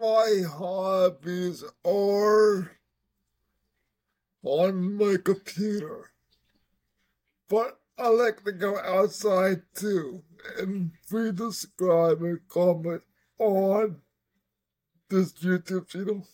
My hobbies are on my computer. But I like to go outside too and free subscribe and comment on this YouTube channel.